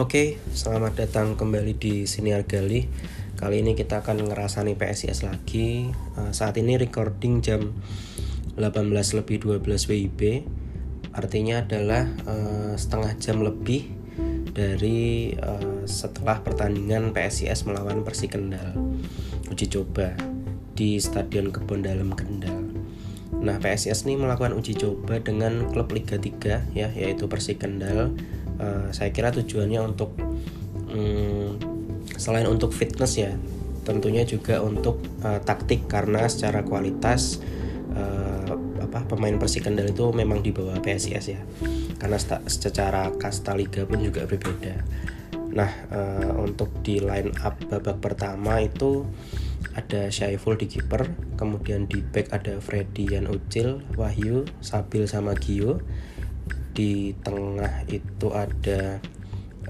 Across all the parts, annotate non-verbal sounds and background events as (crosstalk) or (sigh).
Oke, selamat datang kembali di Siniar Gali. Kali ini kita akan ngerasani PSIS lagi. Uh, saat ini recording jam 18 lebih 12 WIB. Artinya adalah uh, setengah jam lebih dari uh, setelah pertandingan PSIS melawan Persi Kendal uji coba di Stadion Kebon Dalem Kendal. Nah, PSIS ini melakukan uji coba dengan klub Liga 3 ya, yaitu Persi Kendal uh, saya kira tujuannya untuk um, selain untuk fitness ya tentunya juga untuk uh, taktik karena secara kualitas uh, apa pemain Persik Kendal itu memang di bawah PSIS ya. Karena secara kasta liga pun juga berbeda. Nah uh, untuk di line up babak pertama itu ada Syaiful di kiper kemudian di back ada Freddy Yan Ucil Wahyu Sabil sama Gio di tengah itu ada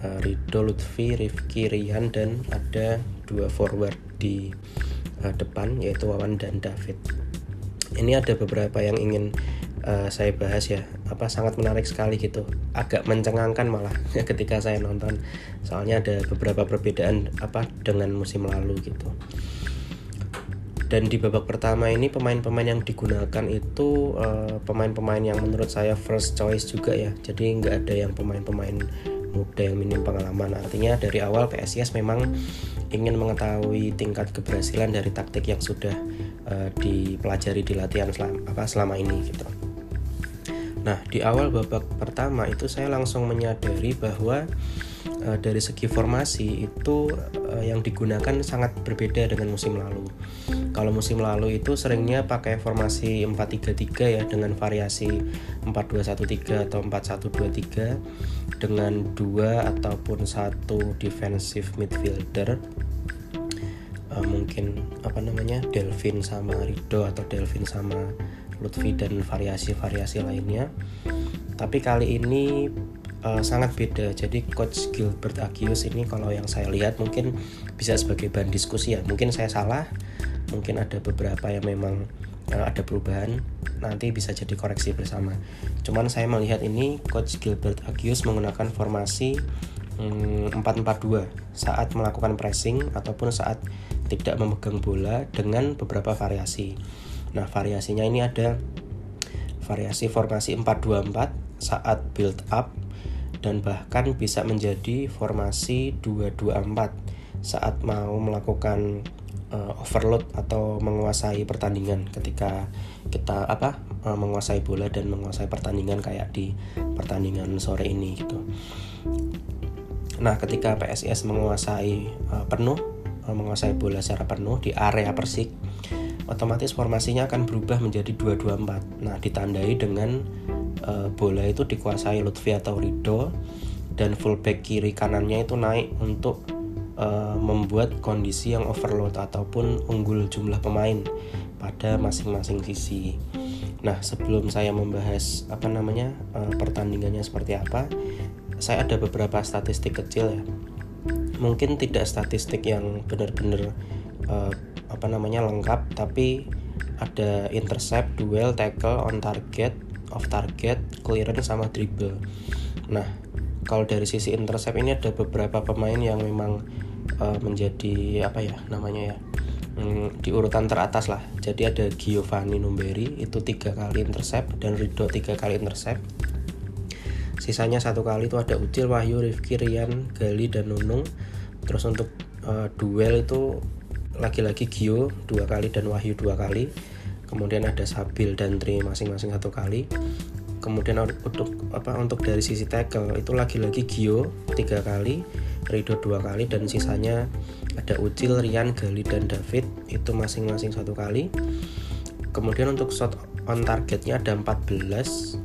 uh, Rido Lutfi, Rifki, Rian dan ada dua forward di uh, depan yaitu Wawan dan David. Ini ada beberapa yang ingin uh, saya bahas ya, apa sangat menarik sekali gitu, agak mencengangkan malah (laughs) ketika saya nonton, soalnya ada beberapa perbedaan apa dengan musim lalu gitu dan di babak pertama ini pemain-pemain yang digunakan itu pemain pemain-pemain yang menurut saya first choice juga ya. Jadi nggak ada yang pemain-pemain muda yang minim pengalaman. Artinya dari awal PSIS memang ingin mengetahui tingkat keberhasilan dari taktik yang sudah uh, dipelajari di latihan selama, apa selama ini gitu. Nah di awal babak pertama itu saya langsung menyadari bahwa uh, dari segi formasi itu uh, yang digunakan sangat berbeda dengan musim lalu. Kalau musim lalu itu seringnya pakai formasi 4-3-3 ya dengan variasi 4-2-1-3 atau 4-1-2-3 dengan dua ataupun satu defensive midfielder uh, mungkin apa namanya Delvin sama Rido atau Delvin sama Lutfi dan variasi-variasi lainnya. Tapi kali ini uh, sangat beda. Jadi coach Gilbert Agius ini kalau yang saya lihat mungkin bisa sebagai bahan diskusi ya. Mungkin saya salah, mungkin ada beberapa yang memang uh, ada perubahan. Nanti bisa jadi koreksi bersama. Cuman saya melihat ini coach Gilbert Agius menggunakan formasi um, mm, 4-4-2 saat melakukan pressing ataupun saat tidak memegang bola dengan beberapa variasi. Nah, variasinya ini ada variasi formasi 4-2-4 saat build up dan bahkan bisa menjadi formasi 224 saat mau melakukan uh, overload atau menguasai pertandingan ketika kita apa uh, menguasai bola dan menguasai pertandingan kayak di pertandingan sore ini gitu. Nah, ketika PSIS menguasai uh, penuh uh, menguasai bola secara penuh di area Persik otomatis formasinya akan berubah menjadi 224. Nah, ditandai dengan uh, bola itu dikuasai Lutfi atau Rido dan fullback kiri kanannya itu naik untuk uh, membuat kondisi yang overload ataupun unggul jumlah pemain pada masing-masing sisi. Nah, sebelum saya membahas apa namanya uh, pertandingannya seperti apa, saya ada beberapa statistik kecil ya. Mungkin tidak statistik yang benar-benar uh, apa namanya lengkap, tapi ada intercept, duel, tackle, on target, off target, clearance sama dribble. Nah, kalau dari sisi intercept ini ada beberapa pemain yang memang uh, menjadi apa ya namanya ya hmm, di urutan teratas lah. Jadi ada Giovanni Numberi itu tiga kali intercept dan Rido tiga kali intercept. Sisanya satu kali itu ada Ucil, Wahyu, Rifki, Rian, Gali dan Nunung. Terus untuk uh, duel itu lagi-lagi Gio dua kali dan Wahyu dua kali kemudian ada Sabil dan Tri masing-masing satu kali kemudian untuk apa untuk dari sisi tackle itu lagi-lagi Gio tiga kali Rido dua kali dan sisanya ada Ucil, Rian, Gali dan David itu masing-masing satu kali. Kemudian untuk shot on targetnya ada 14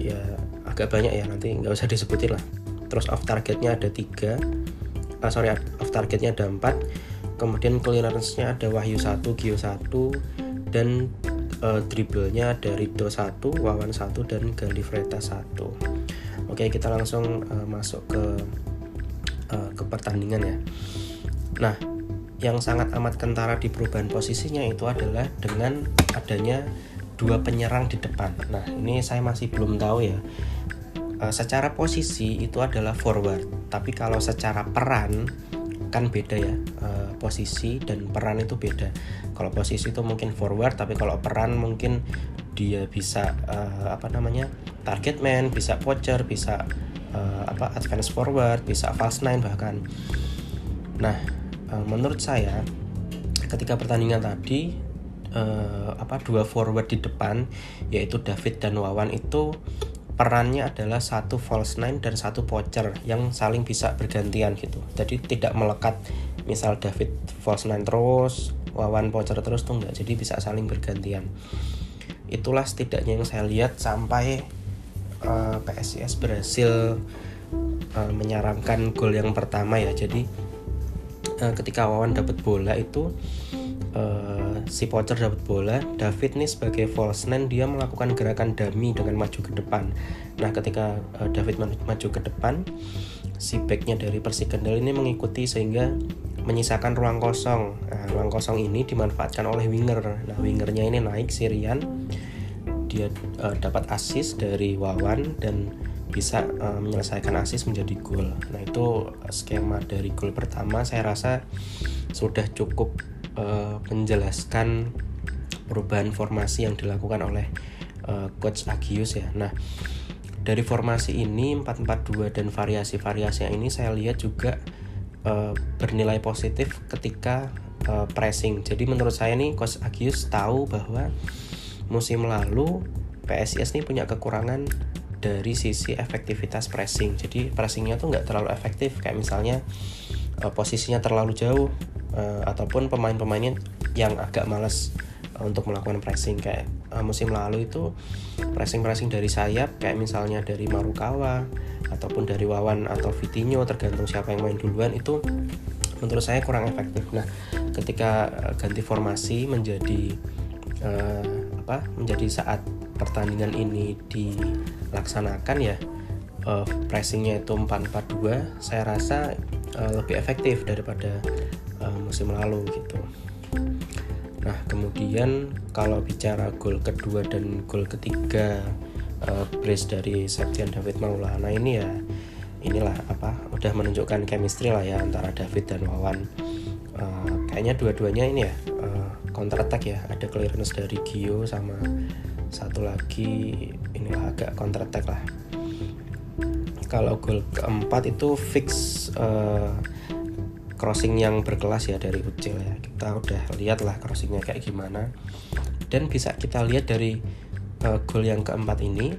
ya agak banyak ya nanti nggak usah disebutin lah. Terus off targetnya ada tiga ah, sorry off targetnya ada 4 kemudian clearance-nya ada Wahyu 1, Gio 1 dan uh, dribblenya dari Do 1, Wawan 1 dan Galifreta 1. Oke, kita langsung uh, masuk ke uh, ke pertandingan ya. Nah, yang sangat amat kentara di perubahan posisinya itu adalah dengan adanya dua penyerang di depan. Nah, ini saya masih belum tahu ya uh, secara posisi itu adalah forward tapi kalau secara peran kan beda ya uh, posisi dan peran itu beda. Kalau posisi itu mungkin forward tapi kalau peran mungkin dia bisa uh, apa namanya target man bisa poacher bisa uh, apa advance forward bisa false nine bahkan. Nah uh, menurut saya ketika pertandingan tadi uh, apa dua forward di depan yaitu David dan Wawan itu perannya adalah satu false nine dan satu poacher yang saling bisa bergantian gitu. Jadi tidak melekat misal David nine terus Wawan poacher terus tuh enggak jadi bisa saling bergantian. Itulah setidaknya yang saya lihat sampai uh, eh, PSIS berhasil uh, menyarankan gol yang pertama ya. Jadi uh, ketika Wawan dapat bola itu uh, si Pocher dapat bola, David nih sebagai false nine dia melakukan gerakan dummy dengan maju ke depan. Nah, ketika uh, David maju ke depan, si backnya dari Persik Kendal ini mengikuti sehingga menyisakan ruang kosong. Nah, ruang kosong ini dimanfaatkan oleh winger. Nah, wingernya ini naik Sirian. Dia uh, dapat assist dari Wawan dan bisa uh, menyelesaikan assist menjadi gol. Nah, itu skema dari gol pertama saya rasa sudah cukup uh, menjelaskan perubahan formasi yang dilakukan oleh uh, coach Agius ya. Nah, dari formasi ini 442 dan variasi-variasi ini saya lihat juga uh, bernilai positif ketika uh, pressing. Jadi menurut saya nih coach Agius tahu bahwa musim lalu PSIS ini punya kekurangan dari sisi efektivitas pressing. Jadi pressingnya tuh nggak terlalu efektif kayak misalnya uh, posisinya terlalu jauh uh, ataupun pemain-pemainnya yang agak malas uh, untuk melakukan pressing kayak uh, musim lalu itu pressing-pressing dari sayap kayak misalnya dari Marukawa ataupun dari Wawan atau Vitinho tergantung siapa yang main duluan itu menurut saya kurang efektif. Nah, ketika uh, ganti formasi menjadi uh, apa? menjadi saat pertandingan ini dilaksanakan ya uh, pressingnya itu 442 saya rasa uh, lebih efektif daripada uh, musim lalu gitu. Nah kemudian kalau bicara gol kedua dan gol ketiga uh, brace dari Septian David Maulana ini ya inilah apa udah menunjukkan chemistry lah ya antara David dan Wawan. Uh, kayaknya dua-duanya ini ya uh, counter attack ya ada clearance dari Gio sama satu lagi inilah agak counter attack lah kalau gol keempat itu fix uh, crossing yang berkelas ya dari Ucil ya kita udah lihat lah crossingnya kayak gimana dan bisa kita lihat dari uh, gol yang keempat ini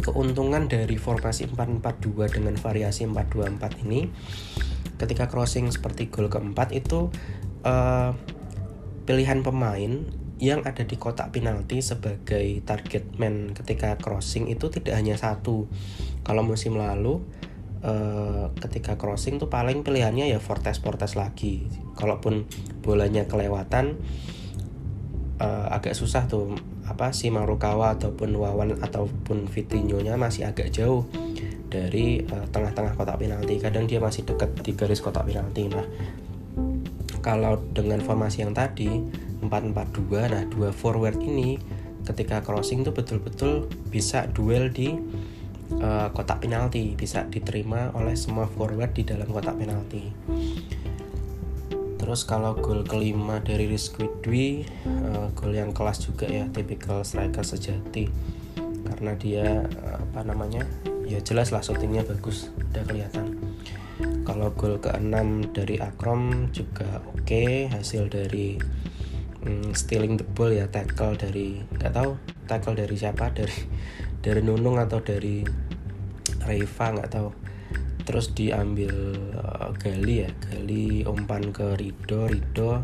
keuntungan dari formasi 442 dengan variasi 424 ini ketika crossing seperti gol keempat itu uh, pilihan pemain yang ada di kotak penalti sebagai target man ketika crossing itu tidak hanya satu. Kalau musim lalu eh, ketika crossing tuh paling pilihannya ya Fortes Fortes lagi. Kalaupun bolanya kelewatan eh, agak susah tuh apa si Marukawa ataupun Wawan ataupun Vitinho-nya masih agak jauh dari eh, tengah-tengah kotak penalti. Kadang dia masih dekat di garis kotak penalti. Nah, kalau dengan formasi yang tadi 442 nah dua forward ini ketika crossing tuh betul-betul bisa duel di uh, kotak penalti bisa diterima oleh semua forward di dalam kotak penalti. Terus kalau gol kelima dari Rizky Dwi uh, gol yang kelas juga ya typical striker sejati. Karena dia uh, apa namanya ya jelas lah shootingnya bagus udah kelihatan. Kalau gol ke-6 dari Akrom juga oke okay. hasil dari mm, stealing the ball ya tackle dari nggak tahu tackle dari siapa? Dari (laughs) dari Nunung atau dari Reva nggak tahu. Terus diambil uh, Gali ya Gali umpan ke Rido Rido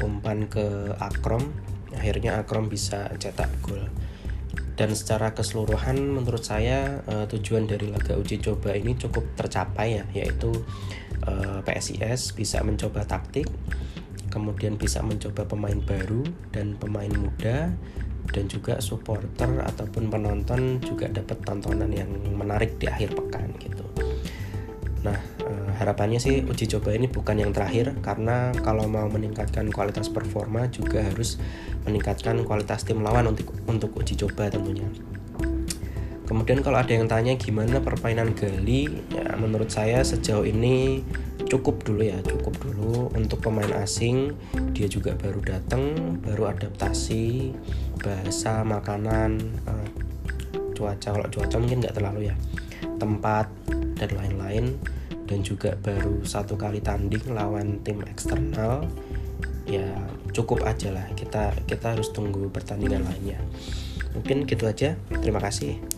umpan ke Akrom. Akhirnya Akrom bisa cetak gol. Dan secara keseluruhan menurut saya uh, tujuan dari laga uji coba ini cukup tercapai ya yaitu uh, PSIS bisa mencoba taktik kemudian bisa mencoba pemain baru dan pemain muda dan juga supporter ataupun penonton juga dapat tontonan yang menarik di akhir pekan gitu. Nah, eh, harapannya sih uji coba ini bukan yang terakhir karena kalau mau meningkatkan kualitas performa juga harus meningkatkan kualitas tim lawan untuk untuk uji coba tentunya. Kemudian kalau ada yang tanya gimana permainan Gali ya menurut saya sejauh ini cukup dulu ya cukup dulu untuk pemain asing. Dia juga baru datang baru adaptasi bahasa makanan uh, cuaca. Kalau cuaca mungkin nggak terlalu ya tempat dan lain-lain. Dan juga baru satu kali tanding lawan tim eksternal ya cukup aja lah. Kita kita harus tunggu pertandingan lainnya. Mungkin gitu aja. Terima kasih